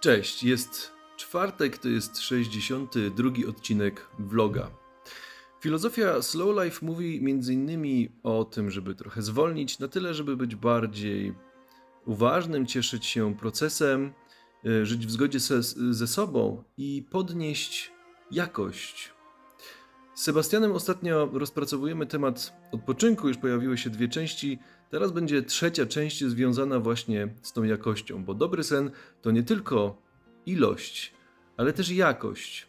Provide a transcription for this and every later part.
Cześć, jest czwartek, to jest 62 odcinek vloga. Filozofia Slow Life mówi m.in. o tym, żeby trochę zwolnić, na tyle, żeby być bardziej uważnym, cieszyć się procesem, e, żyć w zgodzie ze, ze sobą i podnieść jakość. Z Sebastianem ostatnio rozpracowujemy temat odpoczynku, już pojawiły się dwie części. Teraz będzie trzecia część związana właśnie z tą jakością, bo dobry sen to nie tylko ilość, ale też jakość.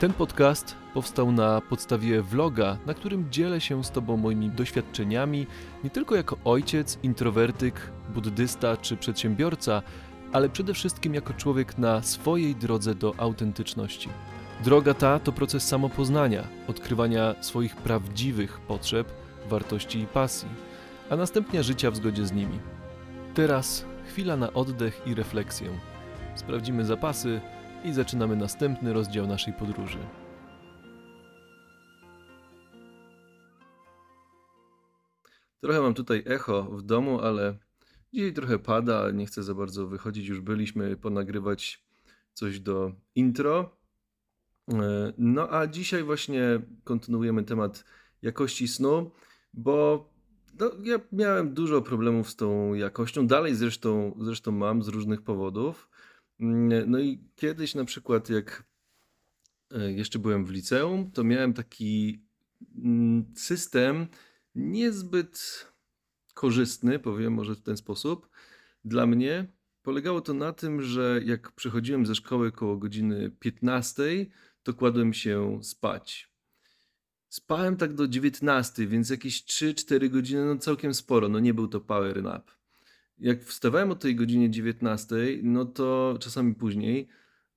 Ten podcast powstał na podstawie vloga, na którym dzielę się z Tobą moimi doświadczeniami, nie tylko jako ojciec, introwertyk, buddysta czy przedsiębiorca, ale przede wszystkim jako człowiek na swojej drodze do autentyczności. Droga ta to proces samopoznania, odkrywania swoich prawdziwych potrzeb, wartości i pasji, a następnie życia w zgodzie z nimi. Teraz chwila na oddech i refleksję. Sprawdzimy zapasy i zaczynamy następny rozdział naszej podróży. Trochę mam tutaj echo w domu, ale dzisiaj trochę pada, nie chcę za bardzo wychodzić. Już byliśmy ponagrywać coś do intro. E, no a dzisiaj właśnie kontynuujemy temat jakości snu, bo no, ja miałem dużo problemów z tą jakością, dalej zresztą, zresztą mam z różnych powodów. Mm, no i kiedyś na przykład jak e, jeszcze byłem w liceum, to miałem taki mm, system niezbyt korzystny, powiem może w ten sposób, dla mnie. Polegało to na tym, że jak przychodziłem ze szkoły koło godziny 15, to kładłem się spać. Spałem tak do 19, więc jakieś 3-4 godziny, no całkiem sporo, no nie był to power nap. Jak wstawałem o tej godzinie 19, no to czasami później,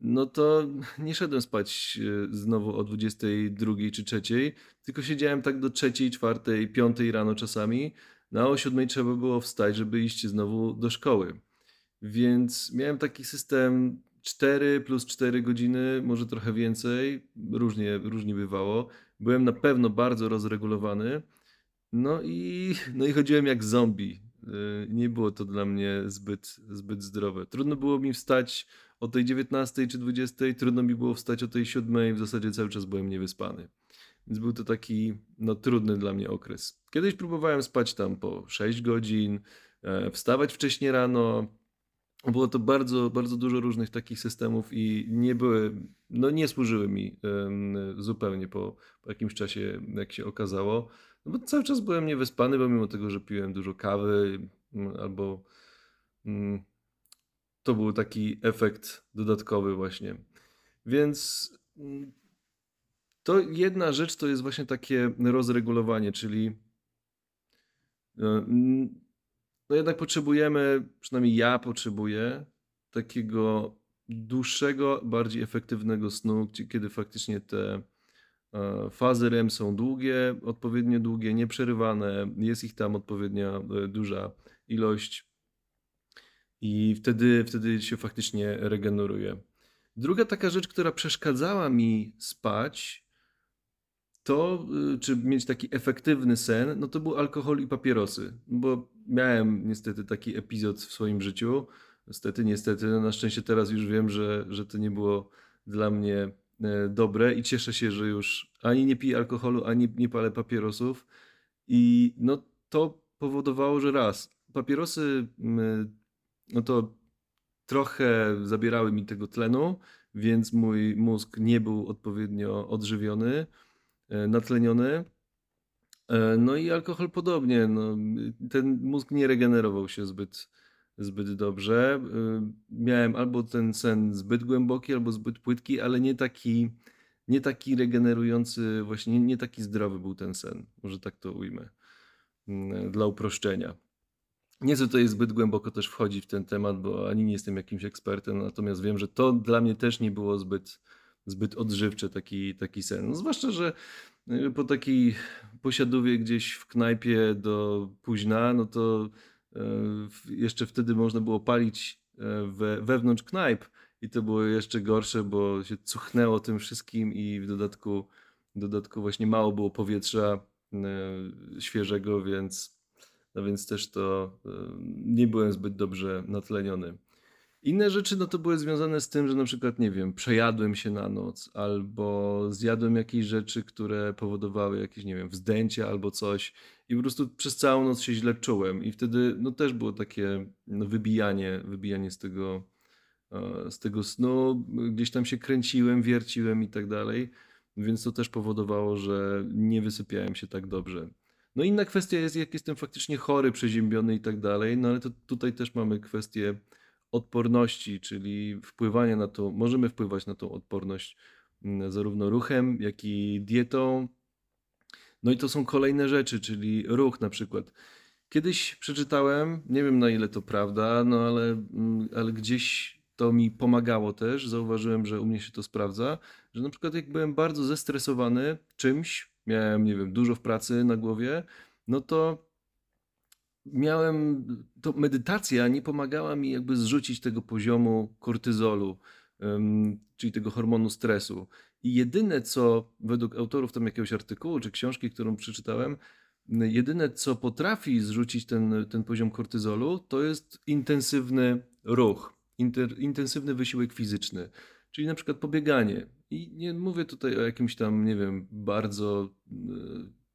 no to nie szedłem spać e, znowu o 22 czy 3, tylko siedziałem tak do 3, 4, 5 rano czasami. Na o 7 trzeba było wstać, żeby iść znowu do szkoły. Więc miałem taki system 4 plus 4 godziny, może trochę więcej, różnie, różnie bywało. Byłem na pewno bardzo rozregulowany. No i, no i chodziłem jak zombie. Y, nie było to dla mnie zbyt, zbyt zdrowe. Trudno było mi wstać o tej 19 czy 20, trudno mi było wstać o tej 7, w zasadzie cały czas byłem niewyspany. Więc był to taki no, trudny dla mnie okres. Kiedyś próbowałem spać tam po 6 godzin, e, wstawać wcześniej rano, było to bardzo, bardzo dużo różnych takich systemów i nie były, no nie służyły mi zupełnie po, po jakimś czasie, jak się okazało. No bo cały czas byłem niewyspany, pomimo tego, że piłem dużo kawy mm, albo mm, to był taki efekt dodatkowy właśnie. Więc mm, to jedna rzecz to jest właśnie takie rozregulowanie, czyli no, jednak potrzebujemy, przynajmniej ja potrzebuję, takiego dłuższego, bardziej efektywnego snu, kiedy faktycznie te e, fazy REM są długie, odpowiednio długie, nieprzerywane, jest ich tam odpowiednia e, duża ilość i wtedy, wtedy się faktycznie regeneruje. Druga taka rzecz, która przeszkadzała mi spać, to, y, czy mieć taki efektywny sen, no to był alkohol i papierosy. Bo miałem niestety taki epizod w swoim życiu. Niestety, niestety, no na szczęście teraz już wiem, że, że to nie było dla mnie e, dobre i cieszę się, że już ani nie piję alkoholu, ani nie palę papierosów. I no to powodowało, że raz, papierosy, no to trochę zabierały mi tego tlenu, więc mój mózg nie był odpowiednio odżywiony. E, natleniony. E, no i alkohol podobnie. No, ten mózg nie regenerował się zbyt, zbyt dobrze. E, miałem albo ten sen zbyt głęboki, albo zbyt płytki, ale nie taki, nie taki regenerujący, właśnie nie, taki zdrowy był ten sen. Może tak to ujmę dla uproszczenia. Nie chcę tutaj zbyt głęboko też wchodzić w ten temat, bo ani nie jestem jakimś ekspertem, natomiast wiem, że to dla mnie też nie było zbyt, zbyt odżywczy taki, taki sen. No, zwłaszcza, że po takiej posiadówie gdzieś w knajpie do późna, no to y, jeszcze wtedy można było palić y, we, wewnątrz knajp i to było jeszcze gorsze, bo się cuchnęło tym wszystkim i w dodatku, w dodatku właśnie mało było powietrza świeżego, więc, no więc też to nie byłem zbyt dobrze natleniony. Inne rzeczy, no to były związane z tym, że na przykład, nie wiem, przejadłem się na noc, albo zjadłem jakieś rzeczy, które powodowały jakieś, nie wiem, wzdęcia albo coś i po prostu przez całą noc się źle czułem i wtedy, no też było takie no, wybijanie, wybijanie z tego, e, z tego snu, gdzieś tam się kręciłem, wierciłem i tak dalej, więc to też powodowało, że nie wysypiałem się tak dobrze. No inna kwestia jest, jak jestem faktycznie chory, przeziębiony i tak dalej, no ale to tutaj też mamy kwestię odporności, czyli wpływania na to, możemy wpływać na tą odporność mm, zarówno ruchem, jak i dietą. No i to są kolejne rzeczy, czyli ruch na przykład. Kiedyś przeczytałem, nie wiem na ile to prawda, no ale, mm, ale gdzieś to mi pomagało też. Zauważyłem, że u mnie się to sprawdza, że na przykład jak byłem bardzo zestresowany czymś, miałem, nie wiem, dużo w pracy na głowie, no to miałem, to medytacja nie pomagała mi jakby zrzucić tego poziomu kortyzolu, czyli tego hormonu stresu. I jedyne, co według autorów tam jakiegoś artykułu czy książki, którą przeczytałem, jedyne, co potrafi zrzucić ten, ten poziom kortyzolu, to jest intensywny ruch, inter, intensywny wysiłek fizyczny. Czyli na przykład pobieganie. I nie mówię tutaj o jakimś tam, nie wiem, bardzo e,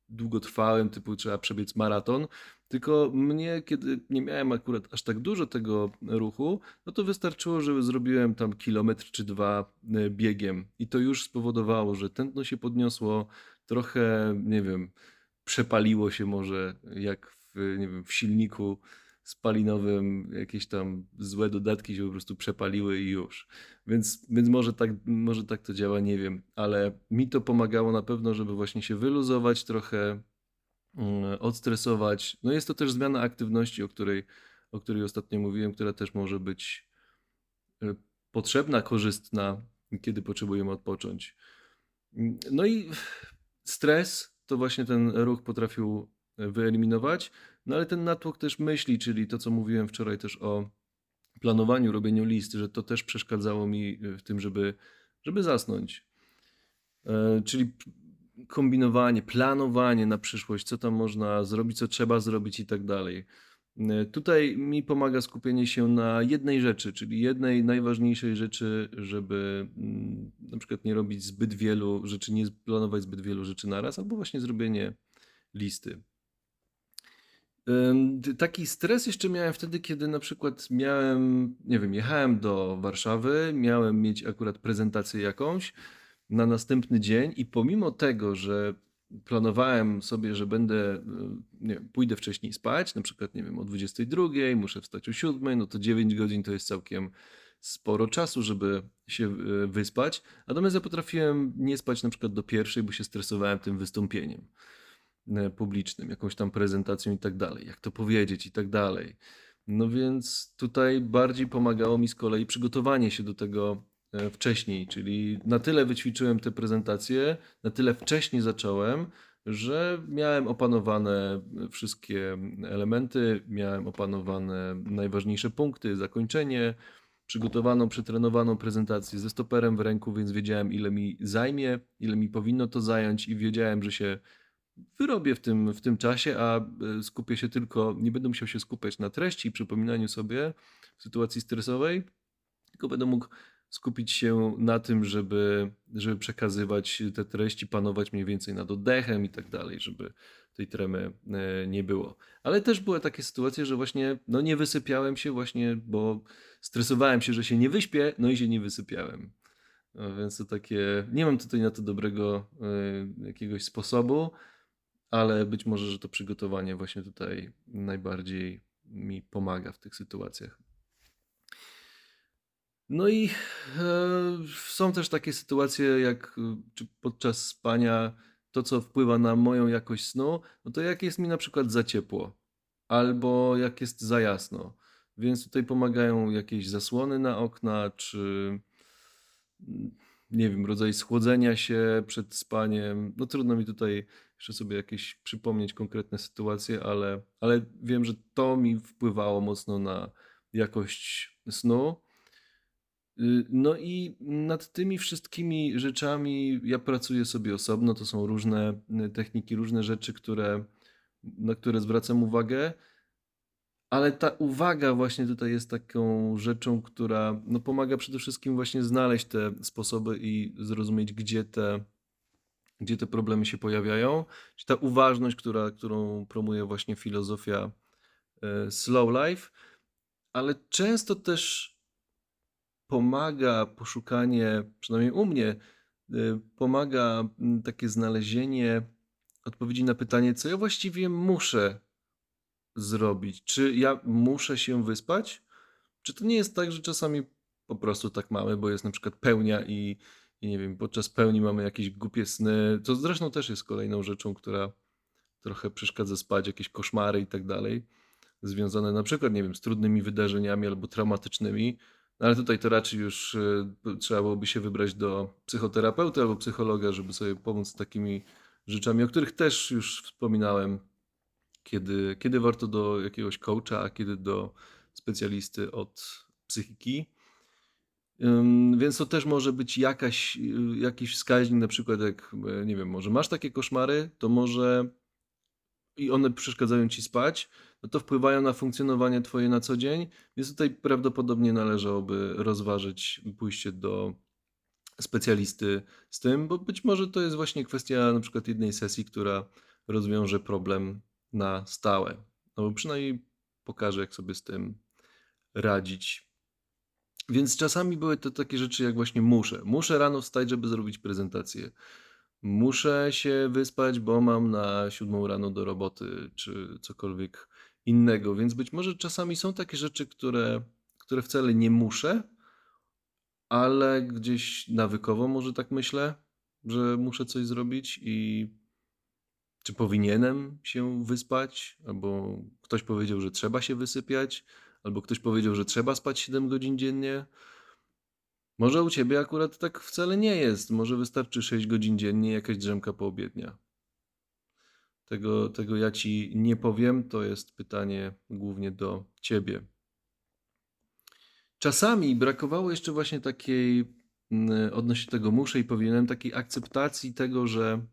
długotrwałym, typu trzeba przebiec maraton, tylko mnie, kiedy nie miałem akurat aż tak dużo tego ruchu, no to wystarczyło, że zrobiłem tam kilometr czy dwa e, biegiem. I to już spowodowało, że tętno się podniosło, trochę, nie wiem, przepaliło się może jak w, nie wiem, w silniku spalinowym jakieś tam złe dodatki się po prostu przepaliły i już. Więc, więc może, tak, może tak to działa, nie wiem, ale mi to pomagało na pewno, żeby właśnie się wyluzować trochę, mm, odstresować. No jest to też zmiana aktywności, o której, o której ostatnio mówiłem, która też może być e, potrzebna, korzystna, kiedy potrzebujemy odpocząć. No i stres to właśnie ten ruch potrafił wyeliminować. No ale ten natłok też myśli, czyli to, co mówiłem wczoraj też o planowaniu, robieniu list, że to też przeszkadzało mi w tym, żeby, żeby zasnąć. E, czyli kombinowanie, planowanie na przyszłość, co tam można zrobić, co trzeba zrobić i tak dalej. E, tutaj mi pomaga skupienie się na jednej rzeczy, czyli jednej najważniejszej rzeczy, żeby mm, na przykład nie robić zbyt wielu rzeczy, nie planować zbyt wielu rzeczy naraz, albo właśnie zrobienie listy. Taki stres jeszcze miałem wtedy, kiedy na przykład miałem, nie wiem, jechałem do Warszawy, miałem mieć akurat prezentację jakąś na następny dzień i pomimo tego, że planowałem sobie, że będę, e, nie wiem, pójdę wcześniej spać, na przykład, nie wiem, o 22, muszę wstać o 7, no to 9 godzin to jest całkiem sporo czasu, żeby się e, wyspać. Natomiast ja potrafiłem nie spać na przykład do pierwszej, bo się stresowałem tym wystąpieniem. E, publicznym, jakąś tam prezentacją i tak dalej, jak to powiedzieć i tak dalej. No więc tutaj bardziej pomagało mi z kolei przygotowanie się do tego e, wcześniej, czyli na tyle wyćwiczyłem te prezentacje, na tyle wcześniej zacząłem, że miałem opanowane wszystkie elementy, miałem opanowane najważniejsze punkty, zakończenie, przygotowaną, przetrenowaną prezentację ze stoperem w ręku, więc wiedziałem, ile mi zajmie, ile mi powinno to zająć, i wiedziałem, że się wyrobię w tym, w tym czasie, a e, skupię się tylko, nie będę musiał się skupiać na treści i przypominaniu sobie w sytuacji stresowej, tylko będę mógł skupić się na tym, żeby, żeby przekazywać te treści, panować mniej więcej nad oddechem i tak dalej, żeby tej tremy e, nie było. Ale też były takie sytuacje, że właśnie no nie wysypiałem się właśnie, bo stresowałem się, że się nie wyśpię, no i się nie wysypiałem. No więc to takie, nie mam tutaj na to dobrego y, jakiegoś sposobu, ale być może, że to przygotowanie właśnie tutaj najbardziej mi pomaga w tych sytuacjach. No i e, są też takie sytuacje, jak czy podczas spania to, co wpływa na moją jakość snu, no to jak jest mi na przykład za ciepło, albo jak jest za jasno. Więc tutaj pomagają jakieś zasłony na okna, czy nie wiem, rodzaj schłodzenia się przed spaniem. No trudno mi tutaj jeszcze sobie jakieś przypomnieć konkretne sytuacje, ale, ale wiem, że to mi wpływało mocno na jakość snu. Y, no i nad tymi wszystkimi rzeczami ja pracuję sobie osobno. To są różne y, techniki, różne rzeczy, które, na które zwracam uwagę. Ale ta uwaga właśnie tutaj jest taką rzeczą, która no, pomaga przede wszystkim właśnie znaleźć te sposoby i zrozumieć, gdzie te, gdzie te problemy się pojawiają. Czyli ta uważność, która, którą promuje właśnie filozofia e, slow life, ale często też pomaga poszukanie, przynajmniej u mnie, y, pomaga takie znalezienie odpowiedzi na pytanie, co ja właściwie muszę zrobić. Czy ja muszę się wyspać? Czy to nie jest tak, że czasami po prostu tak mamy, bo jest na przykład pełnia i, i nie wiem, podczas pełni mamy jakieś głupie sny, co zresztą też jest kolejną rzeczą, która trochę przeszkadza spać, jakieś koszmary i tak dalej, związane na przykład, nie wiem, z trudnymi wydarzeniami albo traumatycznymi, no ale tutaj to raczej już y, trzeba byłoby się wybrać do psychoterapeuty albo psychologa, żeby sobie pomóc z takimi rzeczami, o których też już wspominałem, kiedy, kiedy warto do jakiegoś coacha, a kiedy do specjalisty od psychiki. Więc to też może być jakaś, y, jakiś wskaźnik, na przykład jak, e, nie wiem, może masz takie koszmary, to może i one przeszkadzają ci spać, no to wpływają na funkcjonowanie twoje na co dzień, więc tutaj prawdopodobnie należałoby rozważyć pójście do specjalisty z tym, bo być może to jest właśnie kwestia na przykład jednej sesji, która rozwiąże problem na stałe. No przynajmniej pokaże, jak sobie z tym radzić. Więc czasami były to takie rzeczy jak właśnie muszę. Muszę rano wstać, żeby zrobić prezentację. Muszę się wyspać, bo mam na siódmą rano do roboty, czy cokolwiek innego. Więc być może czasami są takie rzeczy, które, które wcale nie muszę, ale gdzieś nawykowo może tak myślę, że muszę coś zrobić i czy powinienem się wyspać, albo ktoś powiedział, że trzeba się wysypiać, albo ktoś powiedział, że trzeba spać 7 godzin dziennie. Może u ciebie akurat tak wcale nie jest. Może wystarczy 6 godzin dziennie, jakaś drzemka poobiednia. Tego, tego ja ci nie powiem. To jest pytanie głównie do ciebie. Czasami brakowało jeszcze właśnie takiej, mm, odnośnie tego muszę i powinienem, takiej akceptacji tego, że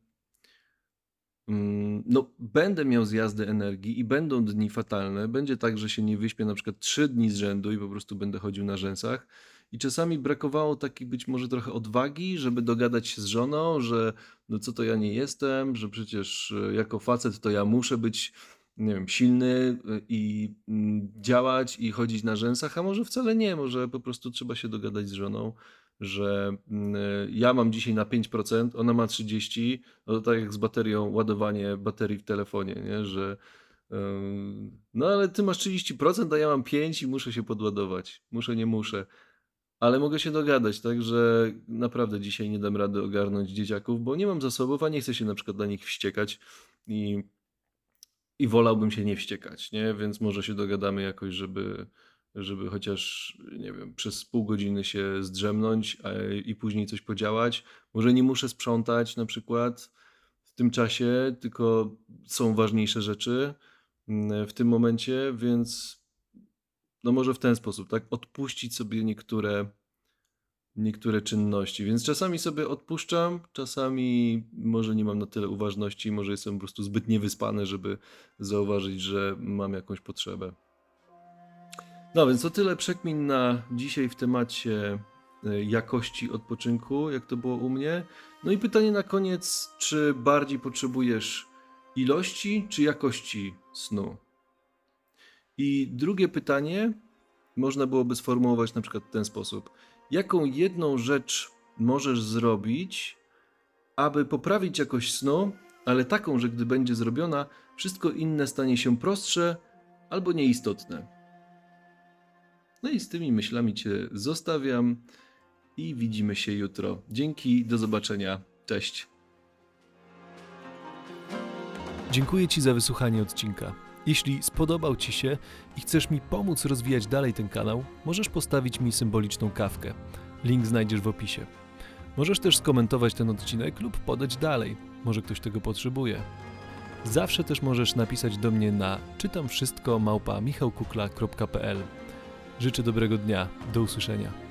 no, będę miał zjazdy energii i będą dni fatalne. Będzie tak, że się nie wyśpię na przykład trzy dni z rzędu i po prostu będę chodził na rzęsach. I czasami brakowało takiej być może trochę odwagi, żeby dogadać się z żoną, że no co to ja nie jestem, że przecież e, jako facet to ja muszę być nie wiem, silny e, i mm, działać i chodzić na rzęsach, a może wcale nie, może po prostu trzeba się dogadać z żoną, że mm, e, ja mam dzisiaj na 5%, ona ma 30%, no to tak jak z baterią, ładowanie baterii w telefonie, nie? że no ale ty masz 30%, a ja mam 5 i muszę się podładować. Muszę, nie muszę. Ale mogę się dogadać, tak, że naprawdę dzisiaj nie dam rady ogarnąć dzieciaków, bo nie mam zasobów, a nie chcę się na przykład na nich wściekać i, i wolałbym się nie wściekać, nie? Więc może się dogadamy jakoś, żeby, żeby chociaż, nie wiem, przez pół godziny się zdrzemnąć i później coś podziałać. Może nie muszę sprzątać na przykład w tym czasie, tylko są ważniejsze rzeczy mm, w tym momencie, więc no może w ten sposób, tak? Odpuścić sobie niektóre, niektóre czynności. Więc czasami sobie odpuszczam, czasami może nie mam na tyle uważności, może jestem po prostu zbyt niewyspany, żeby zauważyć, że mam jakąś potrzebę. No więc o tyle przekmin na dzisiaj w temacie e, jakości odpoczynku, jak to było u mnie. No i pytanie na koniec, czy bardziej potrzebujesz ilości czy jakości snu? I drugie pytanie można byłoby sformułować na przykład w ten sposób: jaką jedną rzecz możesz zrobić, aby poprawić jakość snu, ale taką, że gdy będzie zrobiona, wszystko inne stanie się prostsze albo nieistotne? No i z tymi myślami Cię zostawiam i widzimy się jutro. Dzięki, do zobaczenia. Cześć. Dziękuję Ci za wysłuchanie odcinka. Jeśli spodobał Ci się i chcesz mi pomóc rozwijać dalej ten kanał, możesz postawić mi symboliczną kawkę. Link znajdziesz w opisie. Możesz też skomentować ten odcinek lub podać dalej. Może ktoś tego potrzebuje. Zawsze też możesz napisać do mnie na czytam wszystko małpa michałkukla.pl. Życzę dobrego dnia. Do usłyszenia.